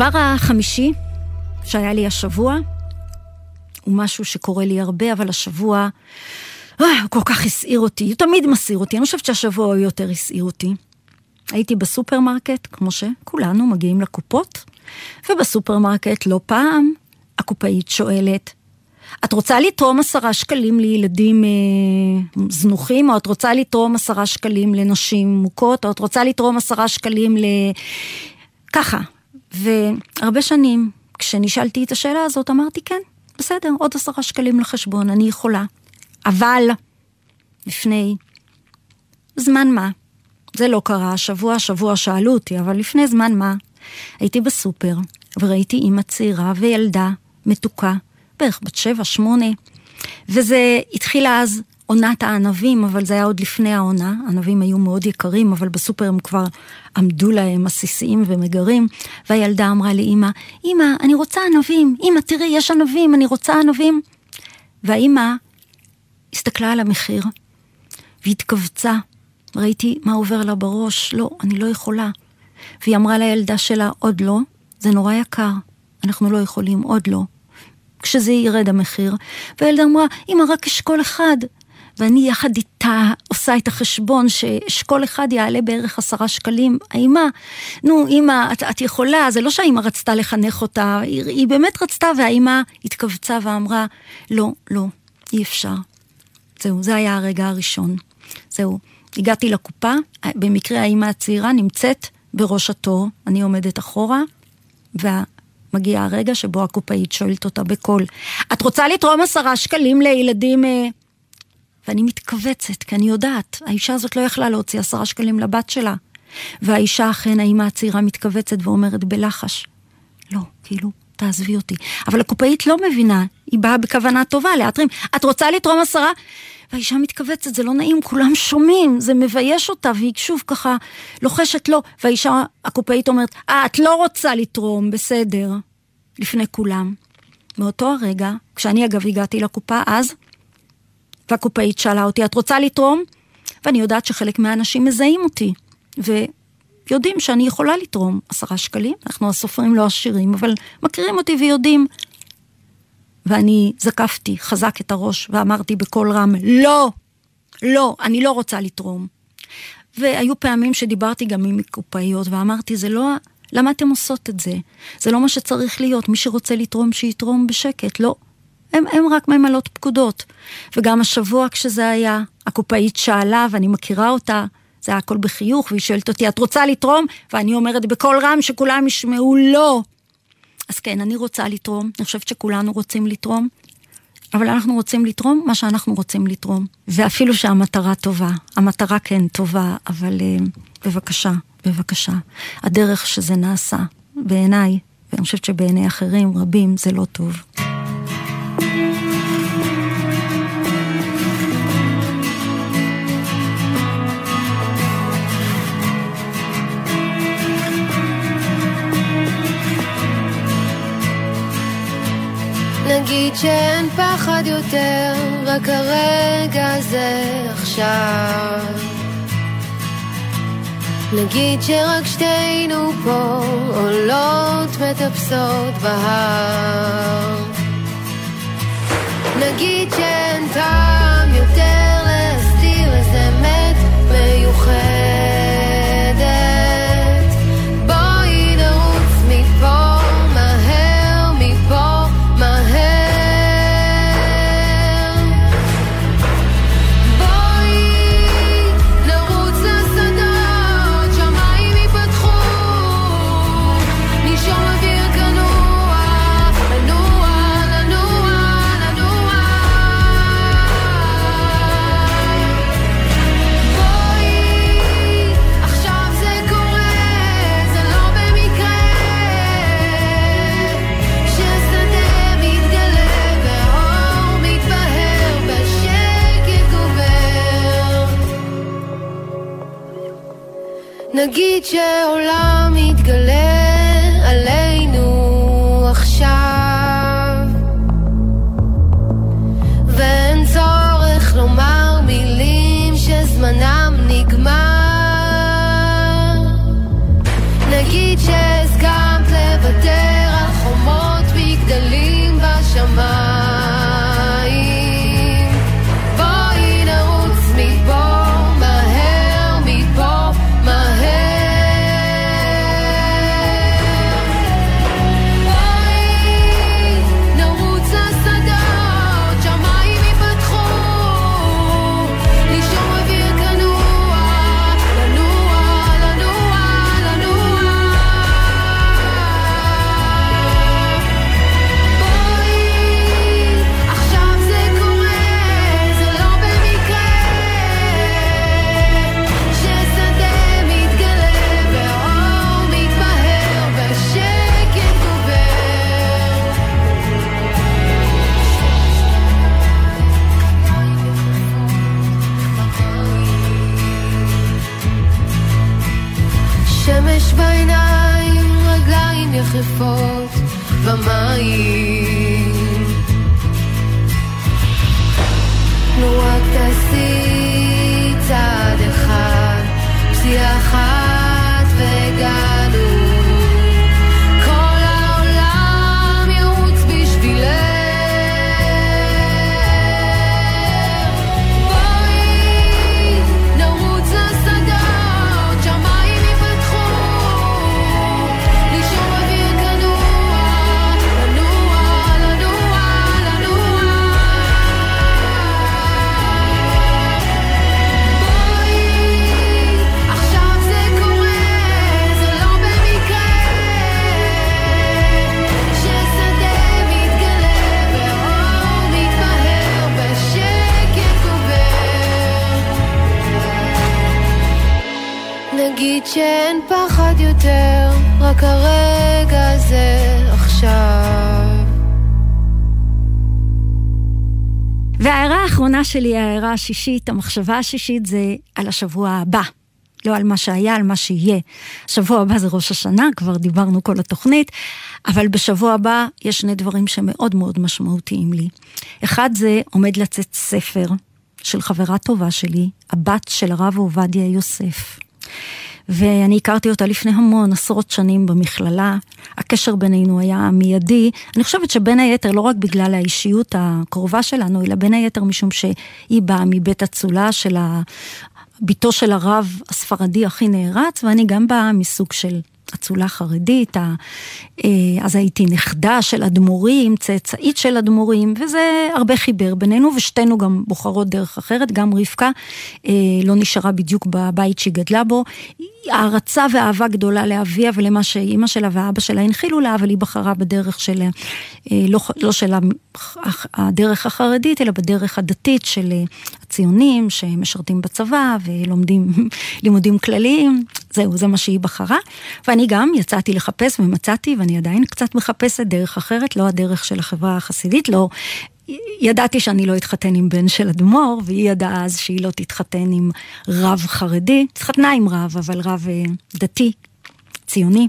הדבר החמישי שהיה לי השבוע, הוא משהו שקורה לי הרבה, אבל השבוע, אה, הוא כל כך הסעיר אותי, הוא תמיד מסעיר אותי, אני חושבת שהשבוע הוא יותר הסעיר אותי. הייתי בסופרמרקט, כמו שכולנו מגיעים לקופות, ובסופרמרקט לא פעם הקופאית שואלת, את רוצה לתרום עשרה שקלים לילדים אה, זנוחים, או את רוצה לתרום עשרה שקלים לנשים מוכות, או את רוצה לתרום עשרה שקלים ל... ככה. והרבה שנים, כשנשאלתי את השאלה הזאת, אמרתי, כן, בסדר, עוד עשרה שקלים לחשבון, אני יכולה. אבל, לפני זמן מה, זה לא קרה, השבוע, שבוע שאלו אותי, אבל לפני זמן מה, הייתי בסופר, וראיתי אימא צעירה וילדה מתוקה, בערך בת שבע, שמונה, וזה התחיל אז עונת הענבים, אבל זה היה עוד לפני העונה, ענבים היו מאוד יקרים, אבל בסופר הם כבר עמדו להם עסיסיים ומגרים, והילדה אמרה לי, אמא, אמא, אני רוצה ענבים, אמא, תראי, יש ענבים, אני רוצה ענבים. והאמא הסתכלה על המחיר, והתכווצה. ראיתי מה עובר לה בראש, לא, אני לא יכולה. והיא אמרה לילדה שלה, עוד לא, זה נורא יקר, אנחנו לא יכולים, עוד לא. כשזה ירד המחיר. והילדה אמרה, אמא, רק אשכול אחד. ואני יחד איתה עושה את החשבון שאשכול אחד יעלה בערך עשרה שקלים. האמא, נו, אמא, את, את יכולה, זה לא שהאמא רצתה לחנך אותה, היא, היא באמת רצתה, והאמא התכווצה ואמרה, לא, לא, אי אפשר. זהו, זה היה הרגע הראשון. זהו, הגעתי לקופה, במקרה האמא הצעירה נמצאת בראש התור, אני עומדת אחורה, ומגיע הרגע שבו הקופאית שואלת אותה בקול, את רוצה לתרום עשרה שקלים לילדים... אה, ואני מתכווצת, כי אני יודעת, האישה הזאת לא יכלה להוציא עשרה שקלים לבת שלה. והאישה אכן, האימא הצעירה מתכווצת ואומרת בלחש, לא, כאילו, תעזבי אותי. אבל הקופאית לא מבינה, היא באה בכוונה טובה להתרים, את רוצה לתרום עשרה? והאישה מתכווצת, זה לא נעים, כולם שומעים, זה מבייש אותה, והיא שוב ככה לוחשת לא, והאישה הקופאית אומרת, אה, את לא רוצה לתרום, בסדר, לפני כולם. מאותו הרגע, כשאני אגב הגעתי לקופה אז, והקופאית שאלה אותי, את רוצה לתרום? ואני יודעת שחלק מהאנשים מזהים אותי, ויודעים שאני יכולה לתרום עשרה שקלים, אנחנו הסופרים לא עשירים, אבל מכירים אותי ויודעים. ואני זקפתי חזק את הראש ואמרתי בקול רם, לא, לא, אני לא רוצה לתרום. והיו פעמים שדיברתי גם עם קופאיות ואמרתי, זה לא, למה אתם עושות את זה? זה לא מה שצריך להיות, מי שרוצה לתרום שיתרום בשקט, לא. הם, הם רק ממלאות פקודות. וגם השבוע כשזה היה, הקופאית שאלה, ואני מכירה אותה, זה היה הכל בחיוך, והיא שואלת אותי, את רוצה לתרום? ואני אומרת בקול רם שכולם ישמעו לא. אז כן, אני רוצה לתרום, אני חושבת שכולנו רוצים לתרום, אבל אנחנו רוצים לתרום מה שאנחנו רוצים לתרום. ואפילו שהמטרה טובה, המטרה כן טובה, אבל uh, בבקשה, בבקשה, הדרך שזה נעשה, בעיניי, ואני חושבת שבעיני אחרים, רבים, זה לא טוב. נגיד שאין פחד יותר, רק הרגע הזה עכשיו. נגיד שרק שתינו פה עולות מטפסות בהר. נגיד שאין נגיד שעולם מתגלה עלינו עכשיו. ואין צורך לומר מילים שזמנם נגמר. נגיד שהסכמת יותר, רק הרגע הזה עכשיו. וההערה האחרונה שלי, ההערה השישית, המחשבה השישית זה על השבוע הבא. לא על מה שהיה, על מה שיהיה. שבוע הבא זה ראש השנה, כבר דיברנו כל התוכנית, אבל בשבוע הבא יש שני דברים שמאוד מאוד משמעותיים לי. אחד זה עומד לצאת ספר של חברה טובה שלי, הבת של הרב עובדיה יוסף. ואני הכרתי אותה לפני המון עשרות שנים במכללה. הקשר בינינו היה מיידי. אני חושבת שבין היתר, לא רק בגלל האישיות הקרובה שלנו, אלא בין היתר משום שהיא באה מבית אצולה של ה... בתו של הרב הספרדי הכי נערץ, ואני גם באה מסוג של אצולה חרדית, אה, אז הייתי נכדה של אדמו"רים, צאצאית של אדמו"רים, וזה הרבה חיבר בינינו, ושתינו גם בוחרות דרך אחרת, גם רבקה אה, לא נשארה בדיוק בבית שהיא גדלה בו. הערצה ואהבה גדולה לאביה ולמה שאימא שלה ואבא שלה הנחילו לה, אבל היא בחרה בדרך של, אה, לא, לא של הדרך החרדית, אלא בדרך הדתית של הציונים שמשרתים בצבא ולומדים לימודים כלליים, זהו, זה מה שהיא בחרה. ואני גם יצאתי לחפש ומצאתי, ואני עדיין קצת מחפשת דרך אחרת, לא הדרך של החברה החסידית, לא... ידעתי שאני לא אתחתן עם בן של אדמו"ר, והיא ידעה אז שהיא לא תתחתן עם רב חרדי. התחתנה עם רב, אבל רב אה, דתי, ציוני.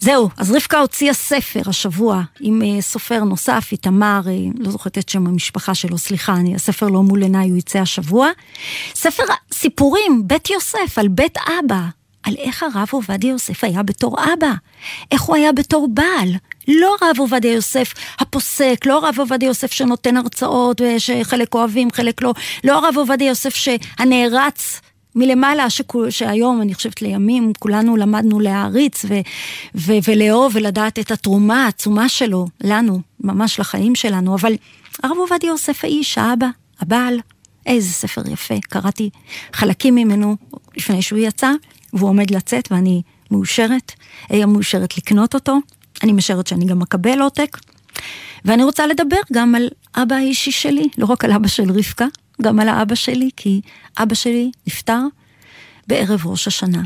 זהו, אז רבקה הוציאה ספר השבוע עם אה, סופר נוסף, איתמר, אה, לא זוכרת את שם המשפחה שלו, סליחה, אני, הספר לא מול עיניי, הוא יצא השבוע. ספר סיפורים, בית יוסף, על בית אבא, על איך הרב עובדיה יוסף היה בתור אבא, איך הוא היה בתור בעל. לא הרב עובדיה יוסף הפוסק, לא הרב עובדיה יוסף שנותן הרצאות שחלק אוהבים, חלק לא, לא הרב עובדיה יוסף שהנערץ מלמעלה, שכו, שהיום, אני חושבת לימים, כולנו למדנו להעריץ ו, ו, ולאהוב ולדעת את התרומה העצומה שלו, לנו, ממש לחיים שלנו, אבל הרב עובדיה יוסף האיש, האבא, הבעל, איזה ספר יפה, קראתי חלקים ממנו לפני שהוא יצא, והוא עומד לצאת ואני מאושרת, אהיה מאושרת לקנות אותו, אני משערת שאני גם אקבל עותק, ואני רוצה לדבר גם על אבא האישי שלי, לא רק על אבא של רבקה, גם על האבא שלי, כי אבא שלי נפטר בערב ראש השנה.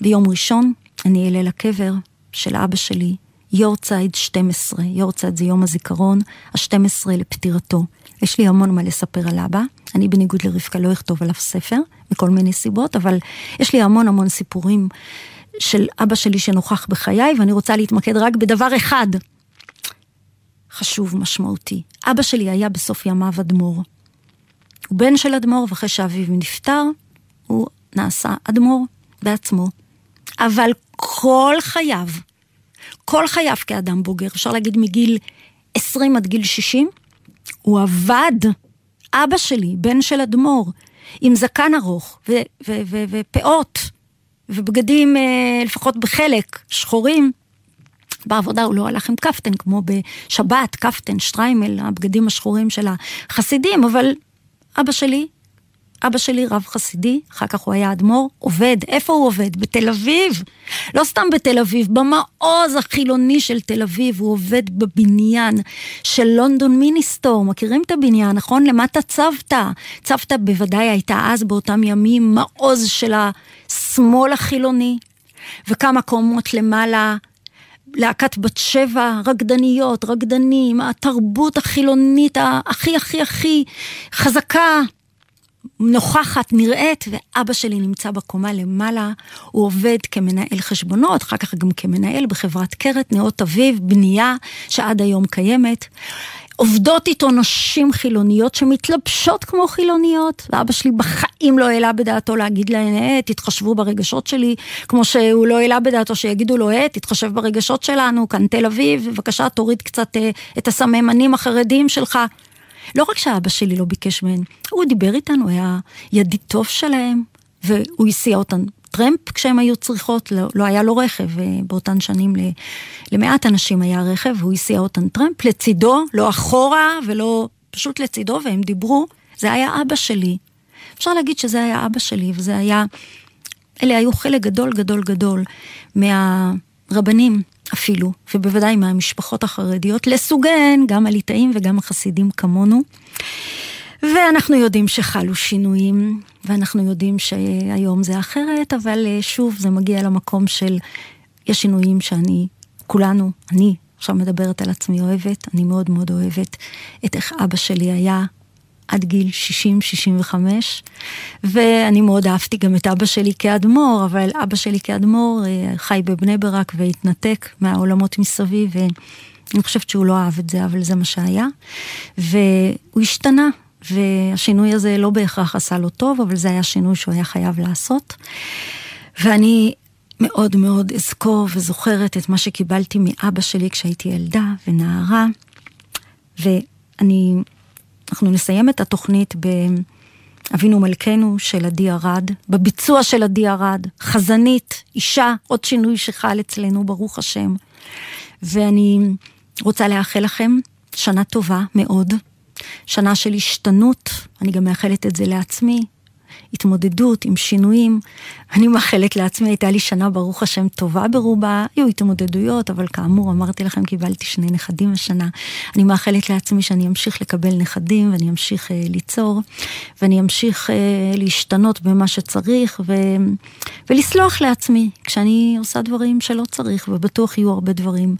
ביום ראשון אני אעלה לקבר של אבא שלי, יורצייד 12, יורצייד זה יום הזיכרון, ה-12 לפטירתו. יש לי המון מה לספר על אבא, אני בניגוד לרבקה לא אכתוב עליו ספר, מכל מיני סיבות, אבל יש לי המון המון סיפורים של אבא שלי שנוכח בחיי, ואני רוצה להתמקד רק בדבר אחד חשוב, משמעותי. אבא שלי היה בסוף ימיו אדמו"ר. הוא בן של אדמו"ר, ואחרי שאביו נפטר, הוא נעשה אדמו"ר בעצמו. אבל כל חייו, כל חייו כאדם בוגר, אפשר להגיד מגיל 20 עד גיל 60, הוא עבד, אבא שלי, בן של אדמו"ר, עם זקן ארוך ופאות, ובגדים, אה, לפחות בחלק, שחורים. בעבודה הוא לא הלך עם קפטן, כמו בשבת, קפטן, שטריימל, הבגדים השחורים של החסידים, אבל אבא שלי, אבא שלי רב חסידי, אחר כך הוא היה אדמו"ר, עובד. איפה הוא עובד? בתל אביב. לא סתם בתל אביב, במעוז החילוני של תל אביב, הוא עובד בבניין של לונדון מיניסטור. מכירים את הבניין, נכון? למטה צוותא. צוותא בוודאי הייתה אז באותם ימים מעוז של השמאל החילוני. וכמה קומות למעלה להקת בת שבע, רקדניות, רקדנים, התרבות החילונית הכי הכי הכי חזקה נוכחת, נראית, ואבא שלי נמצא בקומה למעלה, הוא עובד כמנהל חשבונות, אחר כך גם כמנהל בחברת קרת, נאות אביב, בנייה שעד היום קיימת. עובדות איתו נשים חילוניות שמתלבשות כמו חילוניות, ואבא שלי בחיים לא העלה בדעתו להגיד להן, אה, תתחשבו ברגשות שלי, כמו שהוא לא העלה בדעתו שיגידו לו, אה, תתחשב ברגשות שלנו, כאן תל אביב, בבקשה תוריד קצת אה, את הסממנים החרדיים שלך. לא רק שאבא שלי לא ביקש מהן, הוא דיבר איתנו, היה ידיד טוב שלהם, והוא הסיע אותן טרמפ כשהן היו צריכות, לא, לא היה לו רכב, באותן שנים למעט אנשים היה רכב, והוא הסיע אותן טרמפ לצידו, לא אחורה ולא, פשוט לצידו, והם דיברו, זה היה אבא שלי. אפשר להגיד שזה היה אבא שלי, וזה היה, אלה היו חלק גדול גדול גדול מהרבנים אפילו, ובוודאי מהמשפחות החרדיות, לסוגיהן, גם הליטאים וגם החסידים כמונו. ואנחנו יודעים שחלו שינויים, ואנחנו יודעים שהיום זה אחרת, אבל אה, שוב, זה מגיע למקום של, יש שינויים שאני, כולנו, אני עכשיו מדברת על עצמי אוהבת, אני מאוד מאוד אוהבת את איך אבא שלי היה עד גיל 60-65, ואני מאוד אהבתי גם את אבא שלי כאדמו"ר, אבל אבא שלי כאדמו"ר אה, חי בבני ברק והתנתק מהעולמות מסביב, ואני חושבת שהוא לא אהב את זה, אבל זה מה שהיה. והוא השתנה, והשינוי הזה לא בהכרח עשה לו טוב, אבל זה היה שינוי שהוא היה חייב לעשות. ואני מאוד מאוד אזכור וזוכרת את מה שקיבלתי מאבא שלי כשהייתי ילדה ונערה. ואני, אנחנו נסיים את התוכנית באבינו מלכנו של עדי ארד, בביצוע של עדי ארד, חזנית, אישה, עוד שינוי שחל אצלנו, ברוך השם. ואני רוצה לאחל לכם שנה טובה מאוד. שנה של השתנות, אני גם מאחלת את זה לעצמי, התמודדות עם שינויים. אני מאחלת לעצמי, הייתה לי שנה ברוך השם טובה ברובה, היו התמודדויות, אבל כאמור, אמרתי לכם, קיבלתי שני נכדים השנה. אני מאחלת לעצמי שאני אמשיך לקבל נכדים, ואני אמשיך אה, ליצור, ואני אמשיך אה, להשתנות במה שצריך, ו... ולסלוח לעצמי כשאני עושה דברים שלא צריך, ובטוח יהיו הרבה דברים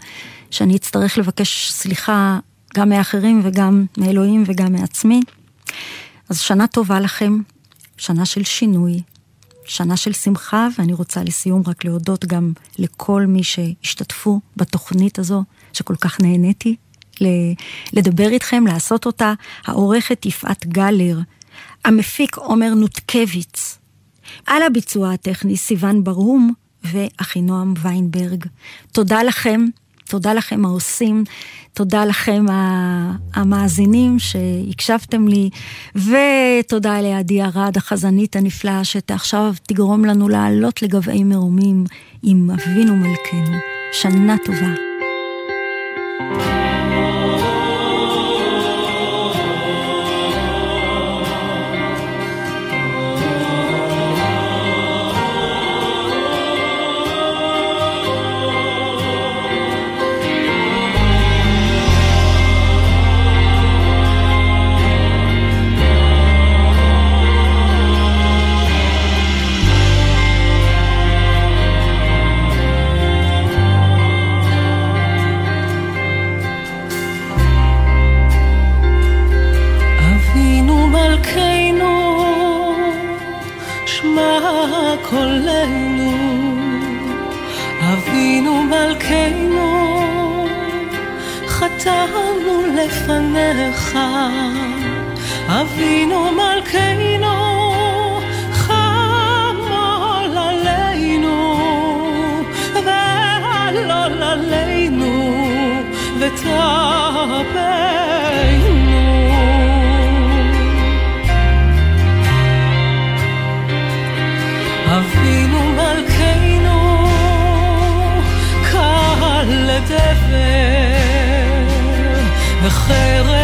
שאני אצטרך לבקש סליחה גם מאחרים וגם מאלוהים וגם מעצמי. אז שנה טובה לכם, שנה של שינוי, שנה של שמחה, ואני רוצה לסיום רק להודות גם לכל מי שהשתתפו בתוכנית הזו, שכל כך נהניתי לדבר איתכם, לעשות אותה, העורכת יפעת גלר, המפיק עומר נותקביץ, על הביצוע הטכני סיון ברהום ואחינועם ויינברג. תודה לכם, תודה לכם העושים, תודה לכם המאזינים שהקשבתם לי, ותודה לעדי ארד, החזנית הנפלאה, שעכשיו תגרום לנו לעלות לגבהי מרומים עם אבינו מלכנו. שנה טובה. אבינו מלכנו חמול עלינו ועלול עלינו ותרפנו אבינו מלכנו קל לדבר frères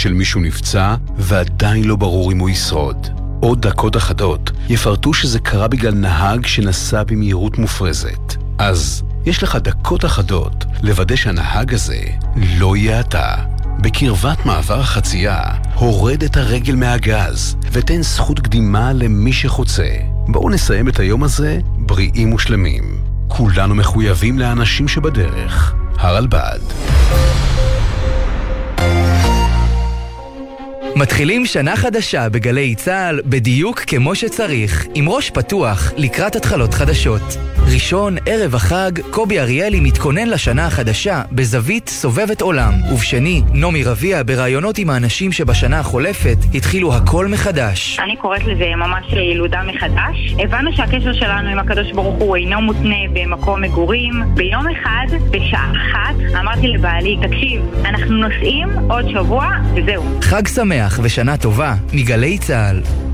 של מישהו נפצע, ועדיין לא ברור אם הוא ישרוד. עוד דקות אחדות יפרטו שזה קרה בגלל נהג שנסע במהירות מופרזת. אז יש לך דקות אחדות לוודא שהנהג הזה לא יהיה אתה. בקרבת מעבר החצייה, הורד את הרגל מהגז ותן זכות קדימה למי שחוצה. בואו נסיים את היום הזה בריאים ושלמים. כולנו מחויבים לאנשים שבדרך. הרלב"ד. מתחילים שנה חדשה בגלי צה"ל בדיוק כמו שצריך, עם ראש פתוח לקראת התחלות חדשות. ראשון, ערב החג, קובי אריאלי מתכונן לשנה החדשה בזווית סובבת עולם. ובשני, נעמי רביע בראיונות עם האנשים שבשנה החולפת התחילו הכל מחדש. אני קוראת לזה ממש ילודה מחדש. הבנו שהקשר שלנו עם הקדוש ברוך הוא אינו מותנה במקום מגורים. ביום אחד, בשעה אחת, אמרתי לבעלי, תקשיב, אנחנו נוסעים עוד שבוע, וזהו. חג שמח ושנה טובה מגלי צה"ל.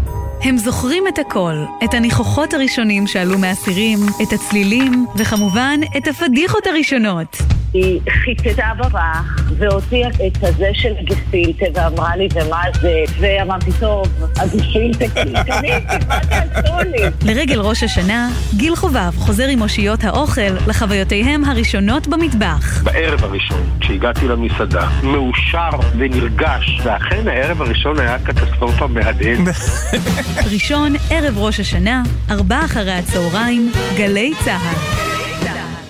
הם זוכרים את הכל, את הניחוחות הראשונים שעלו מהסירים, את הצלילים, וכמובן, את הפדיחות הראשונות. היא חיטטה ברך והוציאה את הזה של גפילטה ואמרה לי ומה זה ואמרתי טוב הגפילטה קניתי מה תעשו לי לרגל ראש השנה, גיל חובב חוזר עם אושיות האוכל לחוויותיהם הראשונות במטבח. בערב הראשון, כשהגעתי למסעדה, מאושר ונרגש, ואכן הערב הראשון היה קטסטרופה מהדהד. ראשון, ערב ראש השנה, ארבע אחרי הצהריים, גלי צה"ל.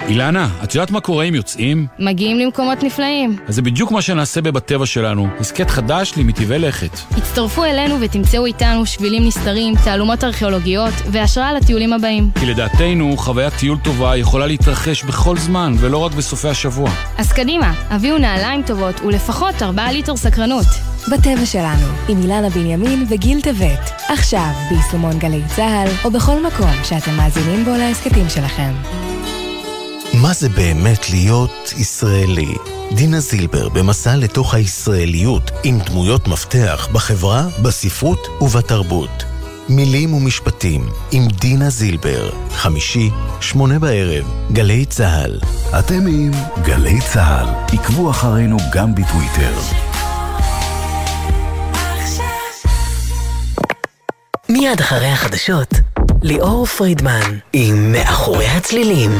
אילנה, את יודעת מה קורה אם יוצאים? מגיעים למקומות נפלאים. אז זה בדיוק מה שנעשה בבטבע שלנו, הסכת חדש למטבעי לכת. הצטרפו אלינו ותמצאו איתנו שבילים נסתרים, תעלומות ארכיאולוגיות והשראה לטיולים הבאים. כי לדעתנו, חוויית טיול טובה יכולה להתרחש בכל זמן, ולא רק בסופי השבוע. אז קדימה, הביאו נעליים טובות ולפחות 4 ליטר סקרנות. בטבע שלנו, עם אילנה בנימין וגיל טבת. עכשיו, ביישומון גלי צה"ל, או בכל מקום שאתם מאזינים בו להסכתים שלכם. מה זה באמת להיות ישראלי? דינה זילבר במסע לתוך הישראליות עם דמויות מפתח בחברה, בספרות ובתרבות. מילים ומשפטים עם דינה זילבר, חמישי, שמונה בערב, גלי צה"ל. אתם עם גלי צה"ל, עקבו אחרינו גם בטוויטר. מיד אחרי החדשות, ליאור פרידמן עם מאחורי הצלילים.